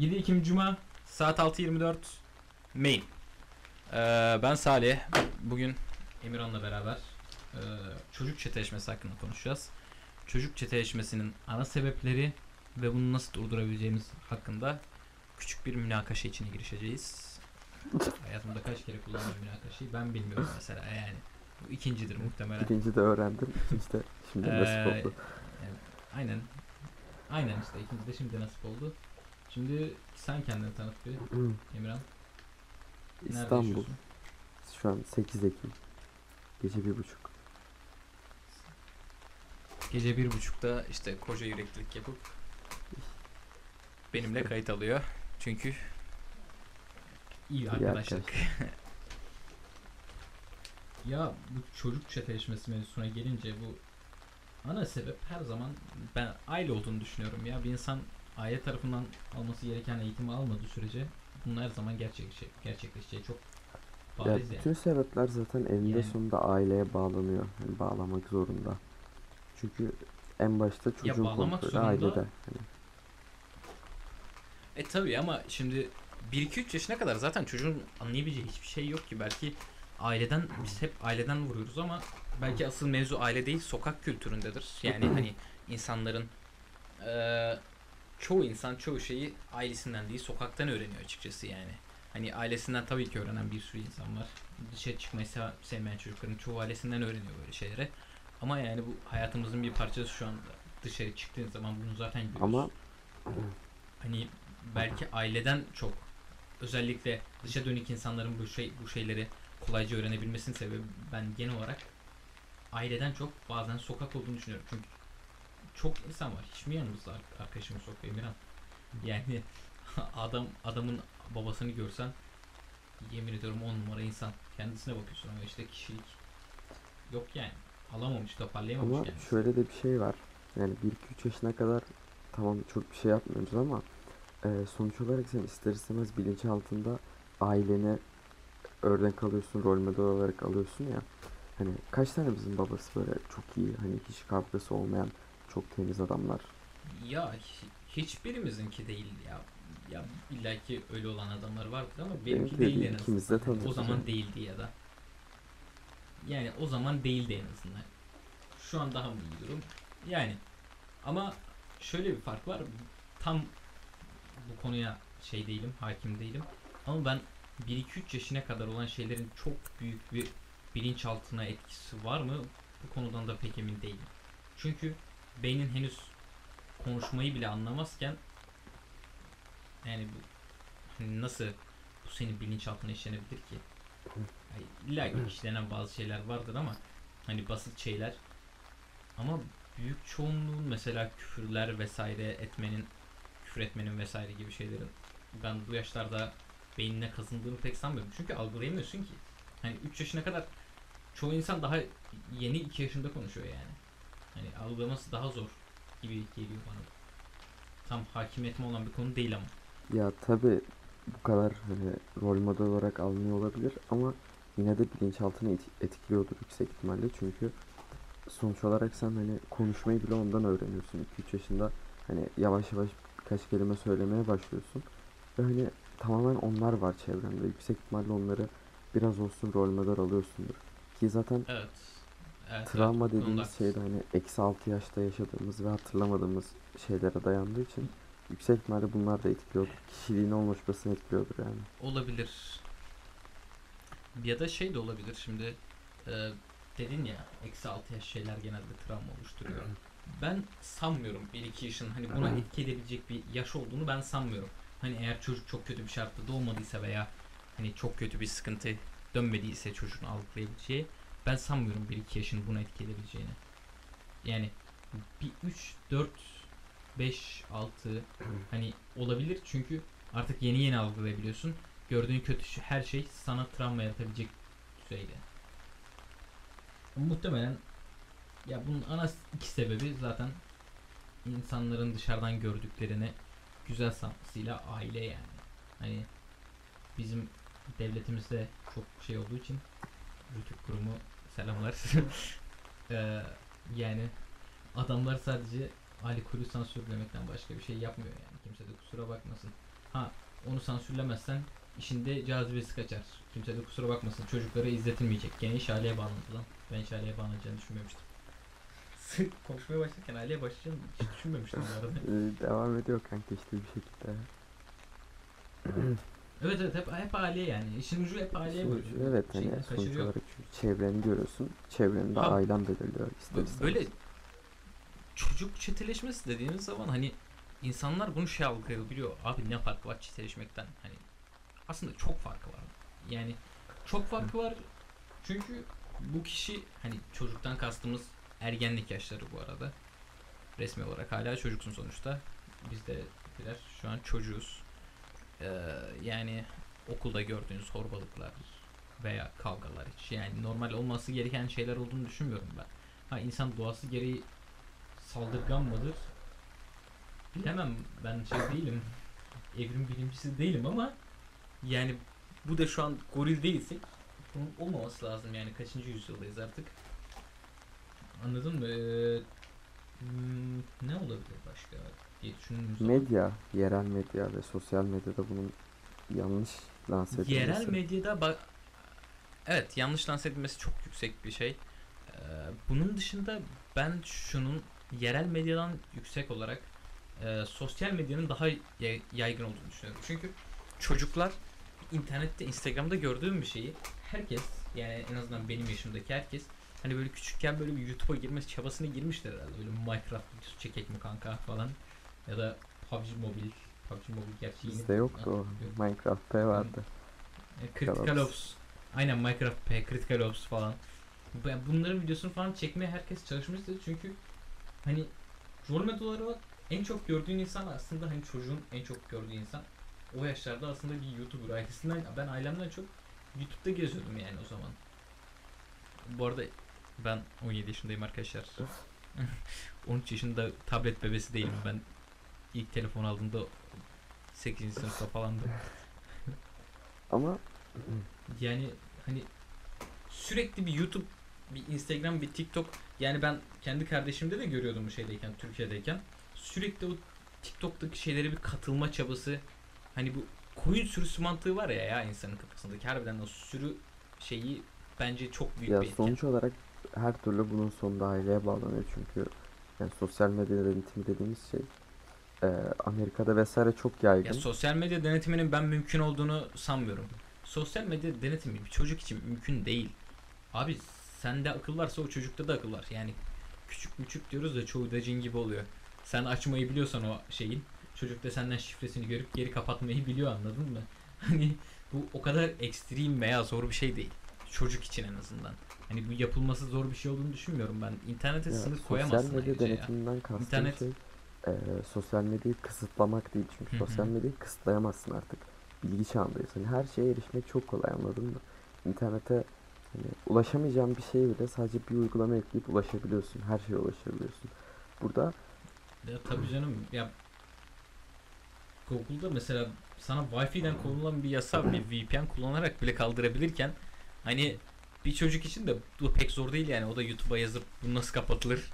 7 Ekim Cuma saat 6.24 mail. Ee, ben Salih. Bugün Emirhan'la beraber e, çocuk çeteleşmesi hakkında konuşacağız. Çocuk çeteleşmesinin ana sebepleri ve bunu nasıl durdurabileceğimiz hakkında küçük bir münakaşa içine girişeceğiz. Hayatımda kaç kere kullandım münakaşayı ben bilmiyorum mesela yani. Bu ikincidir muhtemelen. Birinci de öğrendim. İkinci de şimdi Ee, nasip oldu. evet, aynen. Aynen işte ikinci de şimdi nasip oldu. Şimdi sen kendini tanıt bir Emirhan. Nerede İstanbul. yaşıyorsun? Şu an 8 Ekim. Gece bir buçuk. Gece bir buçukta işte koca yüreklilik yapıp benimle kayıt alıyor. Çünkü iyi arkadaşlık. ya bu çocuk çeteleşmesi mevzusuna gelince bu ana sebep her zaman ben aile olduğunu düşünüyorum ya. Bir insan aile tarafından alması gereken eğitimi almadığı sürece bunun her zaman gerçek gerçekleşeceği çok Ya bariz bütün yani. sebepler zaten eninde Yani- sonunda aileye bağlanıyor. Yani bağlamak zorunda. Çünkü en başta çocuğun bağlamak kontrolü zorunda. ailede. Hani E tabii ama şimdi 1-2-3 yaşına kadar zaten çocuğun anlayabileceği hiçbir şey yok ki. Belki aileden biz hep aileden vuruyoruz ama belki asıl mevzu aile değil sokak kültüründedir. Yani hani insanların çoğu insan çoğu şeyi ailesinden değil sokaktan öğreniyor açıkçası yani. Hani ailesinden tabii ki öğrenen bir sürü insan var. Dışarı çıkmayı sev- sevmeyen çocukların çoğu ailesinden öğreniyor böyle şeyleri. Ama yani bu hayatımızın bir parçası şu anda. Dışarı çıktığın zaman bunu zaten görüyoruz ama hani belki aileden çok özellikle dışa dönük insanların bu şey bu şeyleri kolayca öğrenebilmesinin sebebi ben genel olarak aileden çok bazen sokak olduğunu düşünüyorum. Çünkü çok insan var. Hiç mi yanımızda ar- arkadaşımız yok Emirhan? Yani adam adamın babasını görsen yemin ediyorum on numara insan. Kendisine bakıyorsun ama işte kişilik yok yani. Alamamış, toparlayamamış ama yani. şöyle de bir şey var. Yani 1-2-3 yaşına kadar tamam çok bir şey yapmıyoruz ama e, sonuç olarak sen ister istemez bilinçaltında ailene örnek alıyorsun, rol model olarak alıyorsun ya. Hani kaç tane bizim babası böyle çok iyi, hani hiç kavgası olmayan, çok temiz adamlar. Ya hi- hiçbirimizinki değil ya. Ya illaki öyle olan adamlar vardır ama benimki de değil en azından. de o zaman değildi ya da. Yani o zaman değildi en azından. Şu an daha mı iyi durum? Yani ama şöyle bir fark var. Tam bu konuya şey değilim, hakim değilim. Ama ben 1-2-3 yaşına kadar olan şeylerin çok büyük bir bilinçaltına etkisi var mı? Bu konudan da pek emin değilim. Çünkü beynin henüz konuşmayı bile anlamazken yani bu hani nasıl bu senin bilinçaltına işlenebilir ki? Yani İlla ki işlenen bazı şeyler vardır ama hani basit şeyler ama büyük çoğunluğun mesela küfürler vesaire etmenin küfür etmenin vesaire gibi şeylerin ben bu yaşlarda beynine kazındığını pek sanmıyorum. Çünkü algılayamıyorsun ki. Hani 3 yaşına kadar çoğu insan daha yeni 2 yaşında konuşuyor yani. Hani algılaması daha zor gibi geliyor bana. Tam hakimiyetim olan bir konu değil ama. Ya tabi bu kadar hani rol model olarak alınıyor olabilir ama yine de bilinçaltını et- etkiliyordur yüksek ihtimalle çünkü sonuç olarak sen hani konuşmayı bile ondan öğreniyorsun 2-3 yaşında hani yavaş yavaş birkaç kelime söylemeye başlıyorsun ve hani tamamen onlar var çevrende yüksek ihtimalle onları biraz olsun rol model alıyorsundur ki zaten Evet. Evet travma evet, dediğimiz şey de hani eksi 6 yaşta yaşadığımız ve hatırlamadığımız şeylere dayandığı için yüksek ihtimalle bunlar da etkiliyordur. Kişiliğin oluşmasını etkiliyordur yani. Olabilir. Ya da şey de olabilir şimdi e, dedin ya eksi 6 yaş şeyler genelde travma oluşturuyor. Ben sanmıyorum 1-2 yaşın hani buna etki edebilecek bir yaş olduğunu ben sanmıyorum. Hani eğer çocuk çok kötü bir şartta doğmadıysa veya hani çok kötü bir sıkıntı dönmediyse çocuğun algılayabileceği ben sanmıyorum 1-2 yaşın buna etki edebileceğini. Yani bir 3, 4, 5, 6 hani olabilir çünkü artık yeni yeni algılayabiliyorsun. Gördüğün kötü her şey sana travma yaratabilecek düzeyde. Muhtemelen ya bunun ana iki sebebi zaten insanların dışarıdan gördüklerini güzel sanmasıyla aile yani. Hani bizim devletimizde çok şey olduğu için Rütük kurumu selamlar. Eee, yani adamlar sadece alkolü sansürlemekten başka bir şey yapmıyor yani. Kimse de kusura bakmasın. Ha onu sansürlemezsen işinde cazibesi kaçar. Kimse de kusura bakmasın çocuklara izletilmeyecek. Gene iş aileye bağlandı lan. Ben hiç aileye bağlanacağını düşünmemiştim. Konuşmaya başlarken aileye başlayacağını hiç düşünmemiştim bu arada. Ee, devam ediyor kanka işte bir şekilde. Evet evet hep, hep aileye yani. İşin ucu hep aileye Sonuç- bölünüyor. evet Şeyden hani sonuç kaçırıyor. olarak çevreni görüyorsun. Çevreni de Ha, ailen belirliyor ister istemez. Böyle çocuk çeteleşmesi dediğimiz zaman hani insanlar bunu şey algılayabiliyor. Abi ne fark var çeteleşmekten? Hani aslında çok farkı var. Yani çok farkı var. Çünkü bu kişi hani çocuktan kastımız ergenlik yaşları bu arada. Resmi olarak hala çocuksun sonuçta. Biz de birer şu an çocuğuz. Ee, yani okulda gördüğünüz horbalıklar veya kavgalar hiç yani normal olması gereken şeyler olduğunu düşünmüyorum ben. Ha insan doğası gereği saldırgan mıdır? Bilemem ben şey değilim. Evrim bilimcisi değilim ama yani bu da şu an goril değilsek bunun olmaması lazım yani kaçıncı yüzyıldayız artık. Anladın mı? Ee, hmm, ne olabilir başka Medya, yerel medya ve sosyal medyada bunun yanlış lanse edilmesi. Yerel medyada bak evet yanlış lanse edilmesi çok yüksek bir şey. Ee, bunun dışında ben şunun yerel medyadan yüksek olarak e, sosyal medyanın daha yay- yaygın olduğunu düşünüyorum. Çünkü çocuklar internette Instagram'da gördüğüm bir şeyi herkes yani en azından benim yaşımdaki herkes hani böyle küçükken böyle bir YouTube'a girmesi çabasına girmişler herhalde. Böyle Minecraft videosu çekek mi kanka falan ya da PUBG Mobile PUBG Mobile gerçi yeni- Bizde yoktu o. Minecraft P vardı. E, Critical Ops. Ops. Aynen Minecraft P, Critical Ops falan. Ben bunların videosunu falan çekmeye herkes çalışmıştı çünkü hani rol model olarak en çok gördüğün insan aslında hani çocuğun en çok gördüğü insan o yaşlarda aslında bir YouTuber ailesinden ben ailemden çok YouTube'da geziyordum yani o zaman. Bu arada ben 17 yaşındayım arkadaşlar. 13 yaşında tablet bebesi değilim ben. İlk telefon aldığımda 8. sınıfta falandı. Ama Yani hani sürekli bir YouTube, bir Instagram, bir TikTok yani ben kendi kardeşimde de görüyordum bu şeydeyken, Türkiye'deyken. Sürekli o TikTok'taki şeylere bir katılma çabası. Hani bu koyun sürüsü mantığı var ya ya insanın kafasındaki. Harbiden o sürü şeyi bence çok büyük ya bir etken. sonuç olarak her türlü bunun sonunda aileye bağlanıyor çünkü yani sosyal medya denetimi dediğimiz şey e, Amerika'da vesaire çok yaygın. Ya sosyal medya denetiminin ben mümkün olduğunu sanmıyorum. Sosyal medya denetimi bir çocuk için mümkün değil. Abi sende akıl varsa o çocukta da akıl var. Yani küçük küçük diyoruz da çoğu da cin gibi oluyor. Sen açmayı biliyorsan o şeyin çocuk da senden şifresini görüp geri kapatmayı biliyor anladın mı? Hani bu o kadar ekstrem veya zor bir şey değil. Çocuk için en azından. Hani bu yapılması zor bir şey olduğunu düşünmüyorum ben. İnternete Ya, sınır sosyal koyamazsın medya ayrıca ya. denetiminden kastım İnternet- şey e, sosyal medyayı kısıtlamak değil çünkü Hı hı. sosyal medyayı kısıtlayamazsın artık. Bilgi çağındayız. Hani her şeye erişmek çok kolay anladın mı? İnternete hani ulaşamayacağın bir şeye bile sadece bir uygulama ekleyip ulaşabiliyorsun. Her şeye ulaşabiliyorsun. Burada Ya tabii canım ya Google'da mesela sana Wi-Fi'den kullanılan bir yasa bir VPN kullanarak bile kaldırabilirken hani bir çocuk için de bu pek zor değil yani o da YouTube'a yazıp bu nasıl kapatılır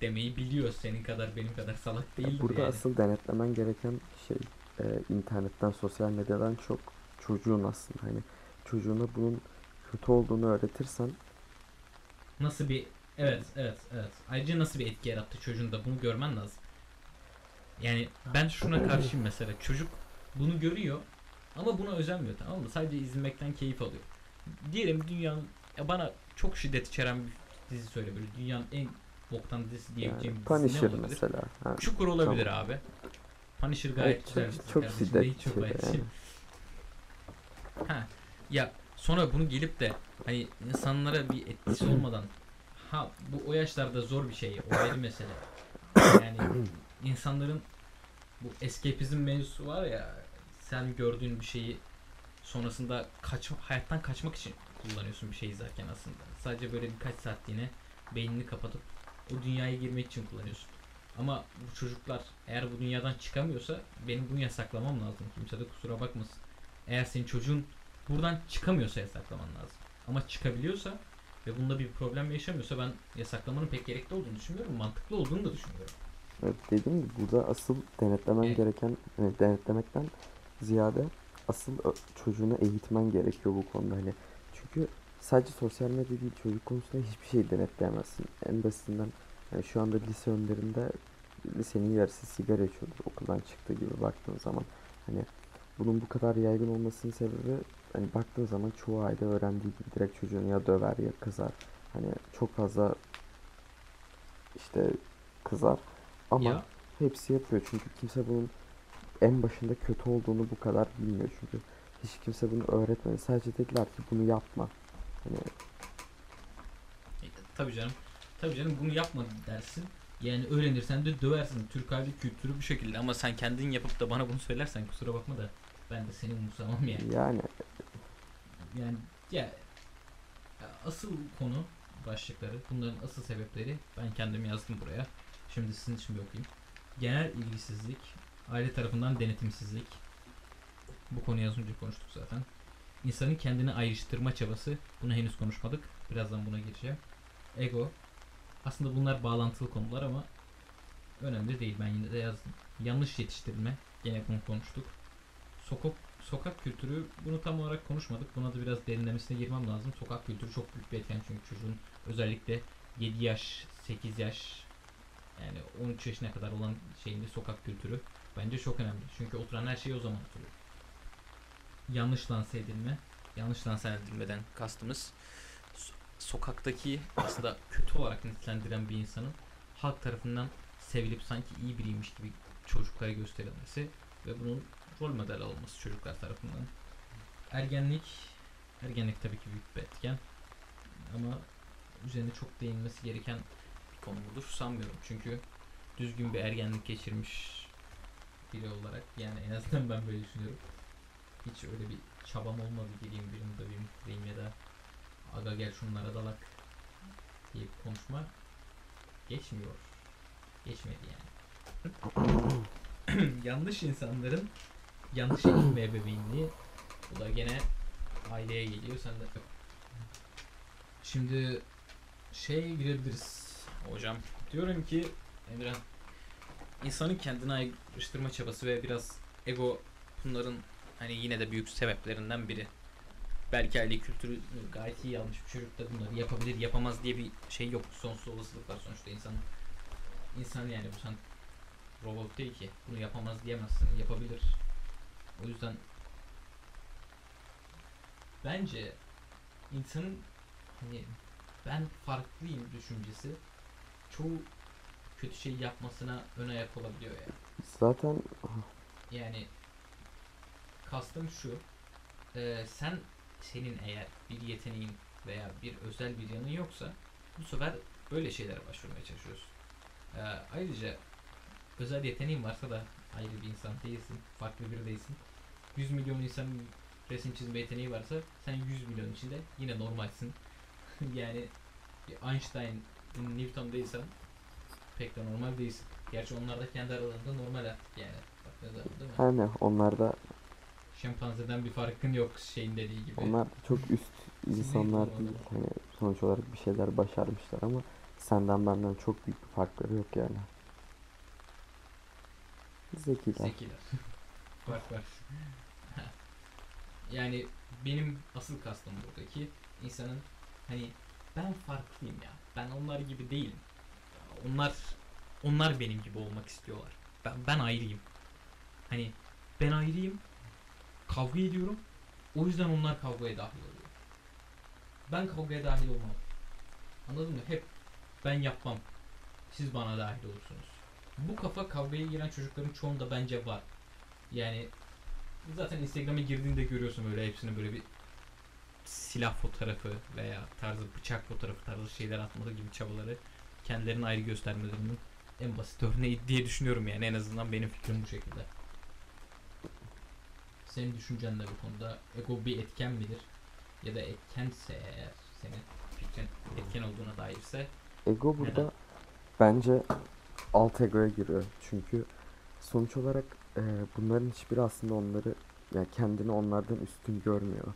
demeyi biliyor senin kadar benim kadar salak değil burada yani. asıl denetlemen gereken şey e, internetten, sosyal medyadan çok çocuğun aslında hani çocuğuna bunun kötü olduğunu öğretirsen Nasıl bir evet evet evet. Ayrıca nasıl bir etki yarattı çocuğun da bunu görmen lazım. Yani ben şuna karşıyım mesela çocuk bunu görüyor ama buna özenmiyor tamam mı? Sadece izlemekten keyif alıyor. Diyelim dünyanın ya bana çok şiddet içeren bir dizi söyle böyle dünyanın en boktan dizisi diyebileceğim yani bir dizi ne olabilir? mesela. Ha, Çukur olabilir abi. Punisher gayet Evet, güzel çok- çok şiddet Hiç yok yani. Ha ya sonra bunu gelip de hani insanlara bir etkisi olmadan ha bu o yaşlarda zor bir şey o ayrı mesele. Yani insanların bu escapizm mevzusu var ya sen gördüğün bir şeyi sonrasında kaç hayattan kaçmak için kullanıyorsun bir şey izlerken aslında. Sadece böyle birkaç saatliğine beynini kapatıp o dünyaya girmek için kullanıyorsun. Ama bu çocuklar eğer bu dünyadan çıkamıyorsa benim bunu yasaklamam lazım. Kimse de kusura bakmasın. Eğer senin çocuğun buradan çıkamıyorsa yasaklaman lazım. Ama çıkabiliyorsa ve bunda bir problem yaşamıyorsa ben yasaklamanın pek gerekli olduğunu düşünmüyorum. Mantıklı olduğunu da düşünüyorum. Evet, dediğim gibi burada asıl denetlemen Evet. gereken, yani denetlemekten ziyade asıl ö- çocuğunu eğitmen gerekiyor bu konuda hani. Çünkü sadece sosyal medya değil çocuk konusunda hiçbir şey denetleyemezsin. En basitinden yani şu anda lise önlerinde lisenin yarısı sigara içiyordur okuldan çıktığı gibi baktığın zaman. Hani bunun bu kadar yaygın olmasının sebebi hani baktığın zaman çoğu aile öğrendiği gibi direkt çocuğunu ya döver ya kızar. Hani çok fazla işte kızar. Ama Ya hepsi yapıyor çünkü kimse bunun en başında kötü olduğunu bu kadar bilmiyor çünkü hiç kimse bunu öğretmedi. Sadece dediler ki bunu yapma. Hani E, Tabii canım. Tabii canım bunu yapma dersin. Yani öğrenirsen de döversin. Türk aile kültürü bu şekilde ama sen kendin yapıp da bana bunu söylersen kusura bakma da ben de seni umursamam yani. yani Yani ya ya asıl konu başlıkları, bunların asıl sebepleri ben kendim yazdım buraya. Şimdi sizin için bir okuyayım. Genel ilgisizlik, aile tarafından denetimsizlik. Bu konuyu az önce konuştuk zaten. İnsanın kendini ayrıştırma çabası. Bunu henüz konuşmadık. Birazdan buna gireceğim. Ego. Aslında bunlar bağlantılı konular ama önemli değil. Ben yine de yazdım. Yanlış yetiştirilme. Gene bunu konuştuk. Sokak sokak kültürü bunu tam olarak konuşmadık. Buna da biraz derinlemesine girmem lazım. Sokak kültürü çok büyük bir etken çünkü çocuğun özellikle 7 yaş, 8 yaş yani 13 yaşına kadar olan şeyinde sokak kültürü bence çok önemli. Çünkü oturan her şey o zaman oturuyor. Yanlış lanse edilme. Yanlış lanse edilmeden kastımız so- sokaktaki aslında kötü olarak nitelendiren bir insanın halk tarafından sevilip sanki iyi biriymiş gibi çocuklara gösterilmesi ve bunun rol model olması çocuklar tarafından. Ergenlik, ergenlik tabii ki büyük bir etken ama üzerine çok değinmesi gereken bir konu mudur sanmıyorum. Çünkü düzgün bir ergenlik geçirmiş biri olarak yani en azından ben böyle düşünüyorum. Hiç öyle bir çabam olmadı. Geleyim birini döveyim diyeyim ya da aga gel şunlara dalak bir konuşma geçmiyor. Geçmedi yani. yanlış insanların yanlış eğitim ve ebeveynliği. Bu da gene aileye geliyor. Sen de şimdi şeye girebiliriz. Hocam diyorum ki Emre insanın kendini ayrıştırma çabası ve biraz ego bunların hani yine de büyük sebeplerinden biri belki aile kültürü gayet iyi almış bir çocuk da bunları yapabilir yapamaz diye bir şey yok sonsuz olasılık var sonuçta insan insan yani bu sen robot değil ki. Bunu yapamaz diyemezsin. Yapabilir. O yüzden bence insanın hani ben farklıyım düşüncesi çoğu kötü şey yapmasına ön ayak olabiliyor yani. zaten Yani kastım şu. e, sen senin eğer bir yeteneğin veya bir özel bir yanın yoksa bu sefer böyle şeylere başvurmaya çalışıyorsun. E, ayrıca özel yeteneğin varsa da ayrı bir insan değilsin. Farklı biri değilsin. 100 milyon insanın resim çizme yeteneği varsa sen 100 milyon içinde yine normalsin. yani Einstein, Newton değilsen pek de normal değilsin. Gerçi onlar da kendi aralarında normal artık yani. Baktığın zaman değil mi? hani onlar da Şempanzeden bir farkın yok şeyin dediği gibi. onlar da çok üst insanlar değil. Hani sonuç olarak bir şeyler başarmışlar ama senden benden çok büyük bir farkları yok yani. Zekiler. Zekiler. Fark var. yani benim asıl kastım buradaki insanın hani ben farklıyım ya. Ben onlar gibi değilim. Onlar onlar benim gibi olmak istiyorlar. Ben ben ayrıyım. Hani ben ayrıyım. Kavga ediyorum. O yüzden onlar kavgaya dahil oluyor. Ben kavgaya dahil olmam. Anladın mı? Hep ben yapmam. Siz bana dahil olursunuz. Bu kafa kavgaya giren çocukların çoğunda bence var. Yani zaten Instagram'a girdiğinde görüyorsun böyle hepsinin böyle bir silah fotoğrafı veya tarzı bıçak fotoğrafı tarzı şeyler atmaları gibi çabaları kendilerini ayrı göstermelerinin en basit örneği diye düşünüyorum yani en azından benim fikrim bu şekilde. Senin düşüncen de bu konuda ego bir etken midir? Ya da etkense eğer senin fikrin etken olduğuna dairse Ego burada Neden? bence alt egoya giriyor. Çünkü sonuç olarak e, bunların hiçbiri aslında onları yani kendini onlardan üstün görmüyor.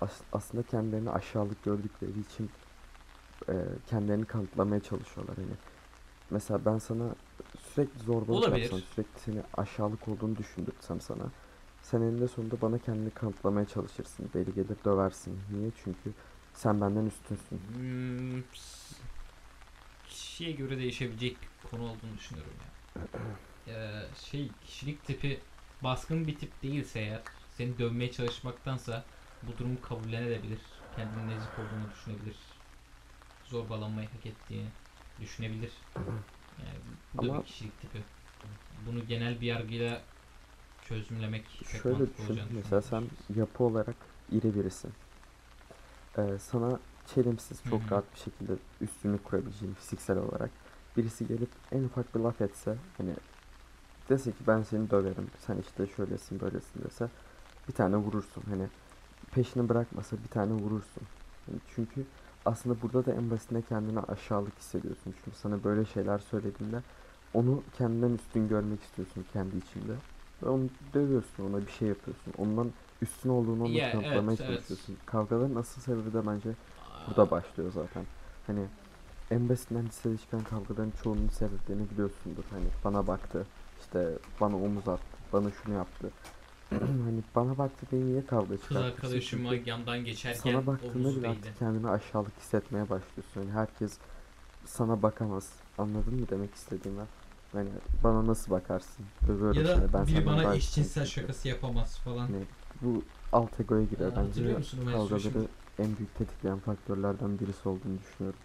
As- aslında kendilerini aşağılık gördükleri için e, kendilerini kanıtlamaya çalışıyorlar hani. Mesela ben sana sürekli zorbalık Olabilir. yapsam, sürekli seni aşağılık olduğunu düşündürsem sana sen eninde sonunda bana kendini kanıtlamaya çalışırsın. Beni gelir döversin. Niye? Çünkü sen benden üstünsün. Hmm, kişiye göre değişebilecek konu olduğunu düşünüyorum ya. Ee, şey kişilik tipi baskın bir tip değilse eğer seni dövmeye çalışmaktansa bu durumu kabullenebilir. Kendini nezik olduğunu düşünebilir. Zorbalanmayı hak ettiğini düşünebilir. Yani bu da Ama- bir kişilik tipi. Bunu genel bir yargıyla çözümlemek pek Şöyle düşün. Mesela sen yapı olarak iri birisin. Ee, sana çelimsiz çok rahat bir şekilde üstünlük kurabileceğin fiziksel olarak birisi gelip en ufak bir laf etse hani dese ki ben seni döverim sen işte şöylesin böylesin dese bir tane vurursun hani peşini bırakmasa bir tane vurursun. Yani çünkü aslında burada da en basitinde kendini aşağılık hissediyorsun. Çünkü sana böyle şeyler söylediğinde onu kendinden üstün görmek istiyorsun kendi içinde. Onu dövüyorsun, ona bir şey yapıyorsun. Ondan üstün olduğunu ona Ya, kanıtlamaya evet, evet. çalışıyorsun. Kavgaların asıl sebebi de bence burada başlıyor zaten. Hani en basitinden lisede çıkan kavgaların çoğunun sebeplerini biliyorsundur. Hani bana baktı, işte bana omuz attı, bana şunu yaptı. hani bana baktı diye niye kavga Kız çıkartırsın? arkadaşıma yandan geçerken sana baktığında bile artık kendini aşağılık hissetmeye başlıyorsun. Hani herkes sana bakamaz. Anladın mı demek istediğimi? Hani bana nasıl bakarsın? Dövüyorum Ya seni, ben da biri bana eşcinsel şakası yapamaz falan. Hani bu alt egoya giriyor. Aa, Bence kavgaları en büyük tetikleyen faktörlerden birisi olduğunu düşünüyorum.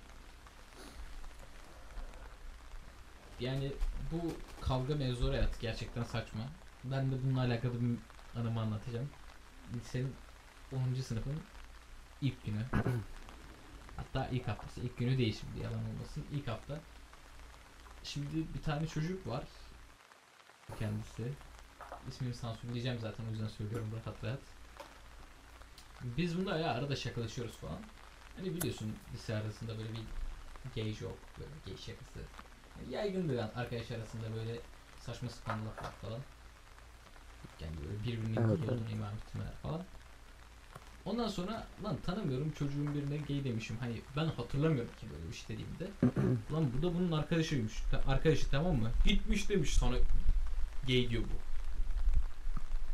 Yani bu kavga mevzu hayatı gerçekten saçma. Ben de bununla alakalı bir anımı anlatacağım. Lisenin 10. sınıfın ilk günü. Hatta ilk haftası. ilk günü değil şimdi yalan olmasın. İlk hafta. Şimdi bir tane çocuk var. Kendisi. İsmini sansürleyeceğim zaten o yüzden söylüyorum rahat rahat. Biz bunda ya arada şakalaşıyoruz falan. Hani biliyorsun lise arasında böyle bir gay joke, böyle gay şakası yaygındır yani arkadaş arasında böyle saçma sapan laflar falan. Yani böyle birbirini Evet, evet, imam etmeler falan. Ondan sonra lan tanımıyorum çocuğun birine gay demişim. Hani ben hatırlamıyorum ki böyle bir şey dediğimde. lan bu da bunun arkadaşıymış. Arkadaşı tamam mı? Gitmiş demiş sana gay diyor bu.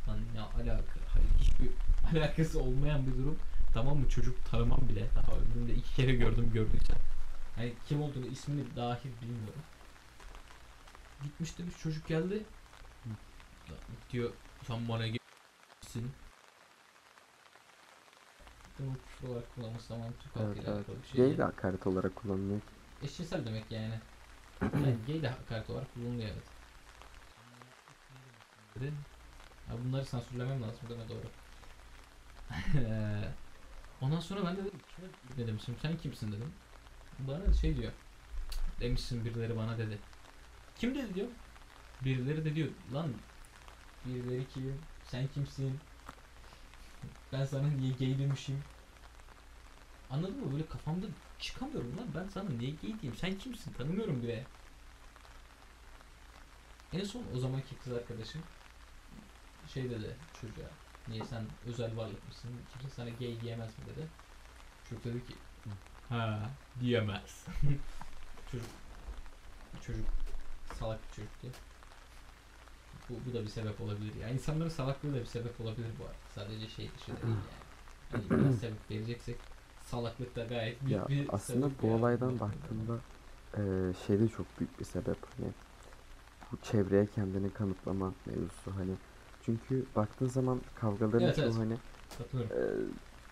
Lan ne alaka? Hayır hiçbir alakası olmayan bir durum. Tamam mı çocuk tanımam bile. Daha ömrümde iki kere gördüm gördükçe. Hani kim olduğunu ismini dahi bilmiyorum. Gitmiş demiş çocuk geldi. Diyor sen bana gelsin. Küfür olarak kullanması tamamen Türk Evet, evet. bir şey. Gay de hakaret olarak kullanılıyor. Eşcinsel demek yani. yani gay de hakaret olarak kullanılıyor evet. Ya bunları sansürlemem lazım deme doğru. Eee, Ondan sonra ben de dedim kime ne demişim sen kimsin dedim. Bana şey diyor. Demişsin birileri bana dedi. Kim dedi diyor. Birileri de diyor lan birileri kim? Sen kimsin? Ben sana niye gay demişim? Anladın mı? Böyle kafamda çıkamıyorum lan. Ben sana niye gay diyeyim? Sen kimsin? Tanımıyorum bile. En son o zamanki kız arkadaşım şey dedi çocuğa. Niye sen özel varlık mısın? Kimse sana gay diyemez mi dedi. Çocuk dedi ki ha diyemez. çocuk çocuk salak bir çocuktu. Bu, bu da bir sebep olabilir. Yani insanların salaklığı da bir sebep olabilir bu arada. Sadece şey dışı değil yani. Hani biraz sebep vereceksek salaklık da gayet büyük Ya bir aslında sebep bu olaydan baktığında eee şey de çok büyük bir sebep hani bu çevreye kendini kanıtlama mevzusu hani çünkü baktığın zaman kavgaların Evet, çoğu evet. hani eee,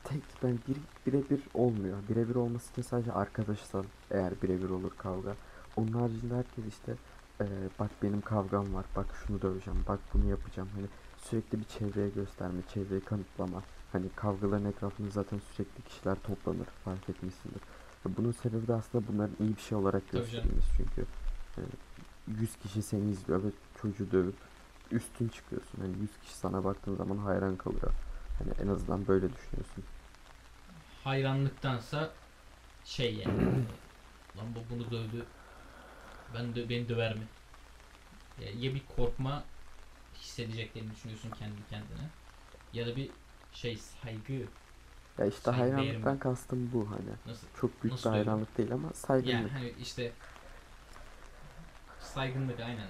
tek ben bir birebir olmuyor. Birebir olması için sadece arkadaşsan eğer birebir olur kavga. Onun haricinde herkes işte eee, bak benim kavgam var. Bak şunu döveceğim. Bak bunu yapacağım. Hani sürekli bir çevreye gösterme, çevreyi kanıtlama. Hani kavgaların etrafında zaten sürekli kişiler toplanır. Fark etmişsindir. Bunun sebebi de aslında bunların iyi bir şey olarak gösterilmesi çünkü. e, 100 kişi seni izliyor ve çocuğu dövüp üstün çıkıyorsun. Hani 100 kişi sana baktığın zaman hayran kalıyor. Hani en azından böyle düşünüyorsun. hayranlıktansa şey yani lan bu bunu dövdü ben de beni döver mi ya, ya bir korkma hissedeceklerini düşünüyorsun kendi kendine ya da bir şey saygı Ya işte Saygı hayranlıktan kastım bu hani. nasıl Çok büyük Nasıl bir diyorum? hayranlık değil ama yani saygınlık. hani işte saygınlık aynen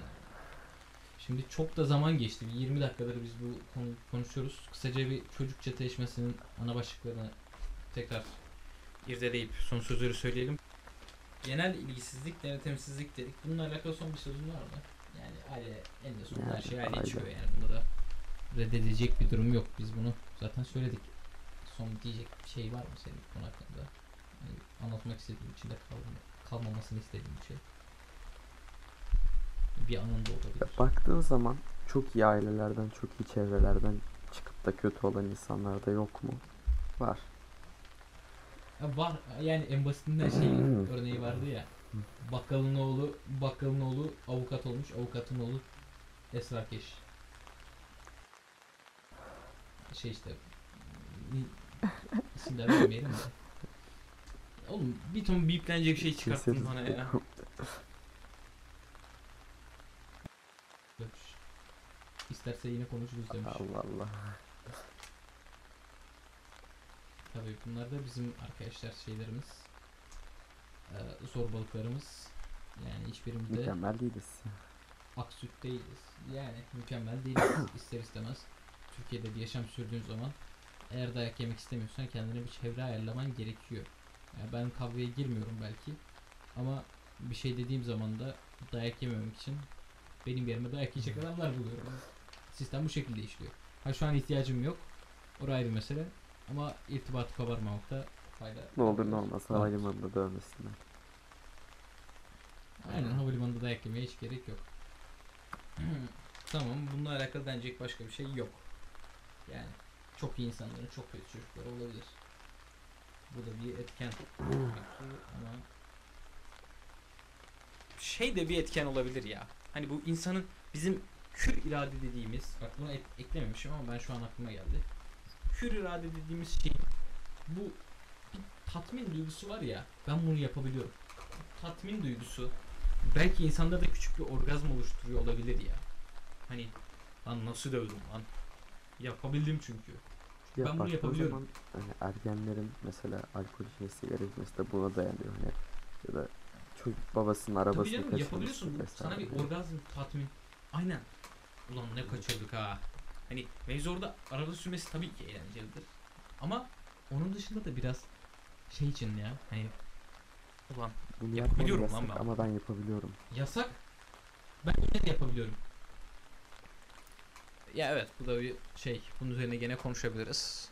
Şimdi çok da zaman geçti. Bir 20 dakikadır biz bu konu konuşuyoruz. Kısaca bir çocuk çeteleşmesinin ana başlıklarını tekrar irdeleyip son sözleri söyleyelim. Genel ilgisizlik, denetimsizlik dedik. Bununla alakalı son bir sözün var mı? Yani aile en de sonunda her şey aile çıkıyor yani. Bunda da reddedilecek bir durum yok. Biz bunu zaten söyledik. Son diyecek bir şey var mı senin bu konu hakkında? Yani anlatmak istediğin içinde kalma, kalmamasını istediğin bir şey. Bir anında olabilir. Baktığın zaman çok iyi ailelerden, çok iyi çevrelerden çıkıp da kötü olan insanlar da yok mu? Var. Ya var yani en basitinden şey örneği vardı ya. Bakkalın oğlu, bakkalın oğlu avukat olmuş, avukatın oğlu esrarkeş. Şey işte isim de vermeyelim de. Oğlum bir ton biplenecek şey çıkarttın bana ya. İsterse yine konuşuruz demiş. Allah Allah. Tabii bunlar da bizim arkadaşlar şeylerimiz. Ee, zorbalıklarımız. Yani hiçbirimizde Mükemmel değiliz. aksüt değiliz. Yani mükemmel değiliz ister istemez. Türkiye'de bir yaşam sürdüğün zaman eğer dayak yemek istemiyorsan kendine bir çevre ayarlaman gerekiyor. Yani ben kavgaya girmiyorum belki ama bir şey dediğim zaman da dayak yememek için benim yerime dayak yiyecek adamlar buluyorum. Sistem bu şekilde işliyor. Ha şu an ihtiyacım yok. Orası ayrı mesele. Ama irtibatı koparmamakta fayda Ne olur ne olmaz Var. havalimanında dövmesinler. Aynen havalimanında dayak yemeye hiç gerek yok. tamam bununla alakalı denecek başka bir şey yok. Yani çok iyi insanların çok kötü çocukları olabilir. Bu da bir etken ki ama şey de bir etken olabilir ya. Hani bu insanın bizim hür irade dediğimiz bak bunu et- eklememişim ama ben şu an aklıma geldi. Hür irade dediğimiz şey bu bir tatmin duygusu var ya ben bunu yapabiliyorum. Tatmin duygusu belki insanda da küçük bir orgazm oluşturuyor olabilir ya. Hani lan nasıl dövdüm lan. Yapabildim çünkü. Ya Ben bunu yapabiliyorum. zaman hani ergenlerin mesela alkol içmesi, sigara içmesi de buna dayanıyor hani ya da çocuk babasının Tabii arabasını canım kaçırması yapabiliyorsun. Sana bir orgazm tatmin. Aynen. Ulan ne kaçırdık ha. Hani mevzu orada araba sürmesi tabii ki eğlencelidir. Ama onun dışında da biraz şey için ya. Hani ulan Bunu yapabiliyorum lan ben. ama ben yapabiliyorum. yasak. Ben yine de yapabiliyorum. Ya evet bu da bir şey. Bunun üzerine gene konuşabiliriz.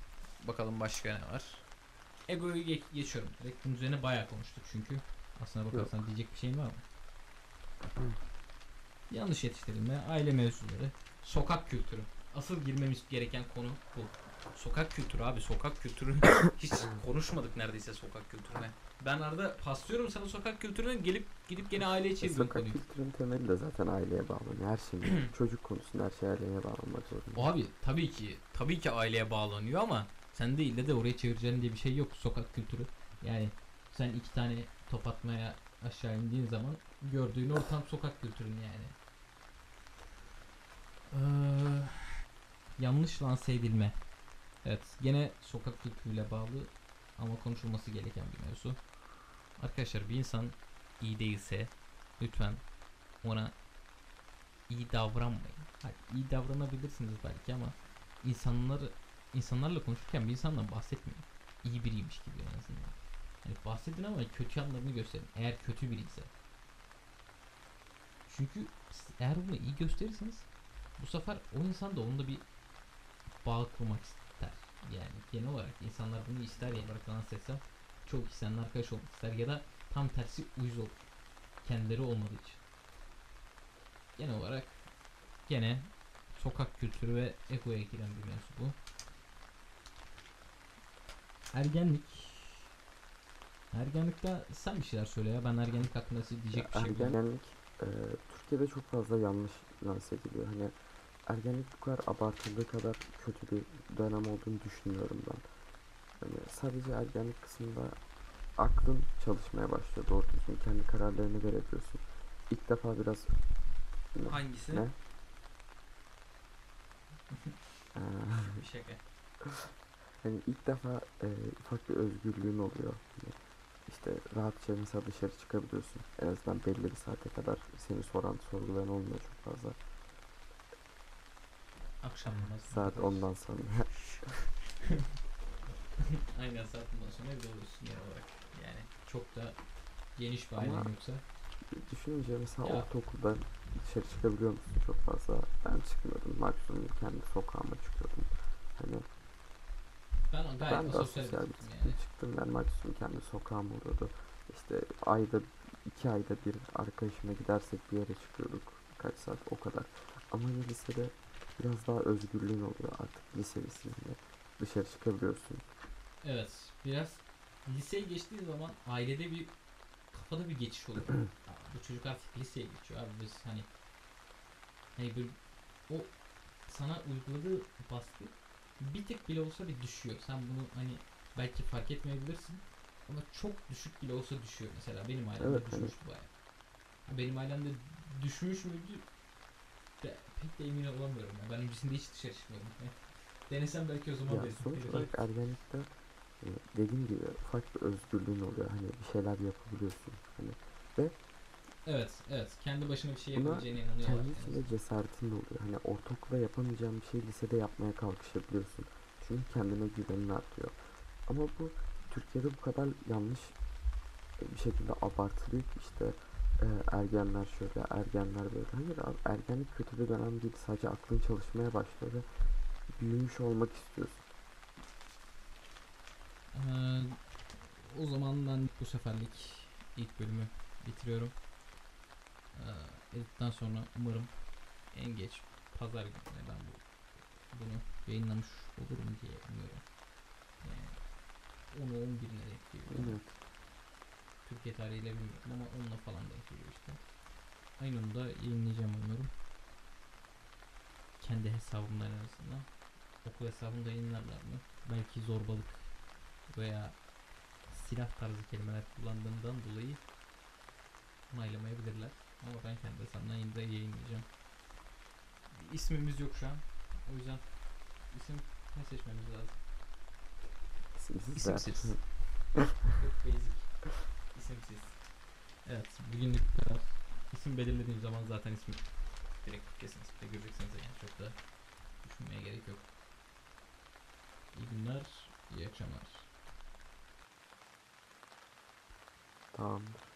Bakalım başka ne var. Ego'yu ge- geçiyorum direkt. Bunun üzerine bayağı konuştuk çünkü. Aslına bakarsan diyecek bir şeyin var mı? Yanlış yetiştirilme, aile mevzuları, sokak kültürü. Asıl girmemiz gereken konu bu. Sokak kültürü abi, sokak kültürünü hiç konuşmadık neredeyse sokak kültürüne. Ben arada paslıyorum sana sokak kültürünü gelip gidip gene aileye E, çeviriyorum sokak konuyu. kültürünün temeli de zaten aileye bağlanıyor. Her şey çocuk konusunda her şey aileye bağlanmak zorunda. Abi tabii ki tabii ki aileye bağlanıyor ama sen de de oraya çevireceğin diye bir şey yok sokak kültürü. Yani sen iki tane top atmaya aşağı indiğin zaman gördüğün ortam sokak kültürün yani. Ee, yanlış lanse edilme. Evet gene sokak kültürüyle bağlı ama konuşulması gereken bir mevzu. Arkadaşlar bir insan iyi değilse lütfen ona iyi davranmayın. Hayır, iyi davranabilirsiniz belki ama insanlar insanlarla konuşurken bir insandan bahsetmeyin. İyi biriymiş gibi en azından. Yani bahsedin ama kötü yanlarını gösterin. Eğer kötü biri ise. Çünkü eğer bunu iyi gösterirseniz bu sefer o insan da onunla bir bağ kurmak ister. Yani genel olarak insanlar bunu ister ya olarak dans etsem çok insanlar arkadaş olmak ister ya da tam tersi uyuz olur. Kendileri olmadığı için. Genel olarak gene sokak kültürü ve egoya giren bir mevzu bu. Ergenlik. Ergenlikte sen bir şeyler söyle ya. Ben ergenlik hakkında size diyecek bir şey bulamam. Ergenlik e, Türkiye'de çok fazla yanlış lanse ediliyor. Hani ergenlik bu kadar abartıldığı kadar kötü bir dönem olduğunu düşünmüyorum ben. Hani sadece ergenlik kısmında aklın çalışmaya başlıyor doğru düzgün. Kendi kararlarını verebiliyorsun. İlk defa biraz ne? Hangisi? ne? Ee, Bir şaka. Hani ilk defa e, ufak bir özgürlüğün oluyor. Hani işte rahatça mesela dışarı çıkabiliyorsun. En azından belli bir saate kadar seni soran, sorgulayan olmuyor çok fazla. Akşam namazı. Saat 10'dan sonra. Aynen saat ondan sonra evde oluyorsun genel olarak. Yani çok da geniş bir Ama- ailen yoksa. Düşününce mesela Ya. ortaokulda dışarı çıkabiliyor musun çok fazla? Ben çıkmıyordum. Maksimum kendi sokağıma çıkıyordum. Hani Ben gayet ben de asosyal bir yani. çıktım. Ben maksimum kendi sokağım oluyordu. İşte ayda iki ayda bir arkadaşıma gidersek bir yere çıkıyorduk. Kaç saat o kadar. Ama lisede biraz daha özgürlüğün oluyor artık lise lisesinde. Dışarı çıkabiliyorsun. Evet. Biraz liseye geçtiği zaman ailede bir kafada bir geçiş oluyor. Bu çocuk artık liseye geçiyor abi biz hani hani bir o sana uyguladığı baskı bir tık bile olsa bir düşüyor. Sen bunu hani belki fark etmeyebilirsin ama çok düşük bile olsa düşüyor. Mesela benim ailemde Evet, evet. düşmüştü bayağı. Ha, Benim ailemde düşmüş müydü? Pek de emin olamıyorum. ya. Ben öncesinde hiç dışarı çıkmıyordum. Denesem belki o zaman Ya sonuç olarak ergenlikte e, dediğim gibi ufak bir özgürlüğün oluyor. Hani bir şeyler yapabiliyorsun. Hani Evet, evet. Kendi başına bir şey yapabileceğine inanıyorlar. kendi en içinde cesaretin de oluyor. Hani ortaokulda yapamayacağın bir şeyi lisede yapmaya kalkışabiliyorsun. Çünkü kendine güvenin artıyor. Ama bu Türkiye'de bu kadar yanlış bir şekilde abartılıyor ki işte e, ergenler şöyle, ergenler böyle. Hayır abi, ergenlik kötü bir dönem değil. Sadece aklın çalışmaya ve büyümüş olmak istiyorsun. Ee, o zaman ben bu seferlik ilk bölümü bitiriyorum. Ee, editten sonra umarım en geç pazar gününe ben bu bunu yayınlamış olurum diye umuyorum. Yani 10'u 11'ine denk geliyor. Evet. Türkiye tarihiyle bilmiyorum ama onunla falan denk geliyor işte. Aynı onu da yayınlayacağım umuyorum. Kendi hesabımdan en azından. Okul hesabımda yayınlarlar mı? Belki zorbalık veya silah tarzı kelimeler kullandığımdan dolayı onaylamayabilirler. Ama ben kendi hesabımdan yine de yayınlayacağım. İsmimiz yok şu an. O yüzden isim ne seçmemiz lazım? İsimsiz. Çok basic. İsimsiz. Evet, bugünlük bu kadar. İsim belirlediğim zaman zaten ismi direkt kesinlikle göreceksiniz yani çok da düşünmeye gerek yok. İyi günler, iyi akşamlar. Tamamdır.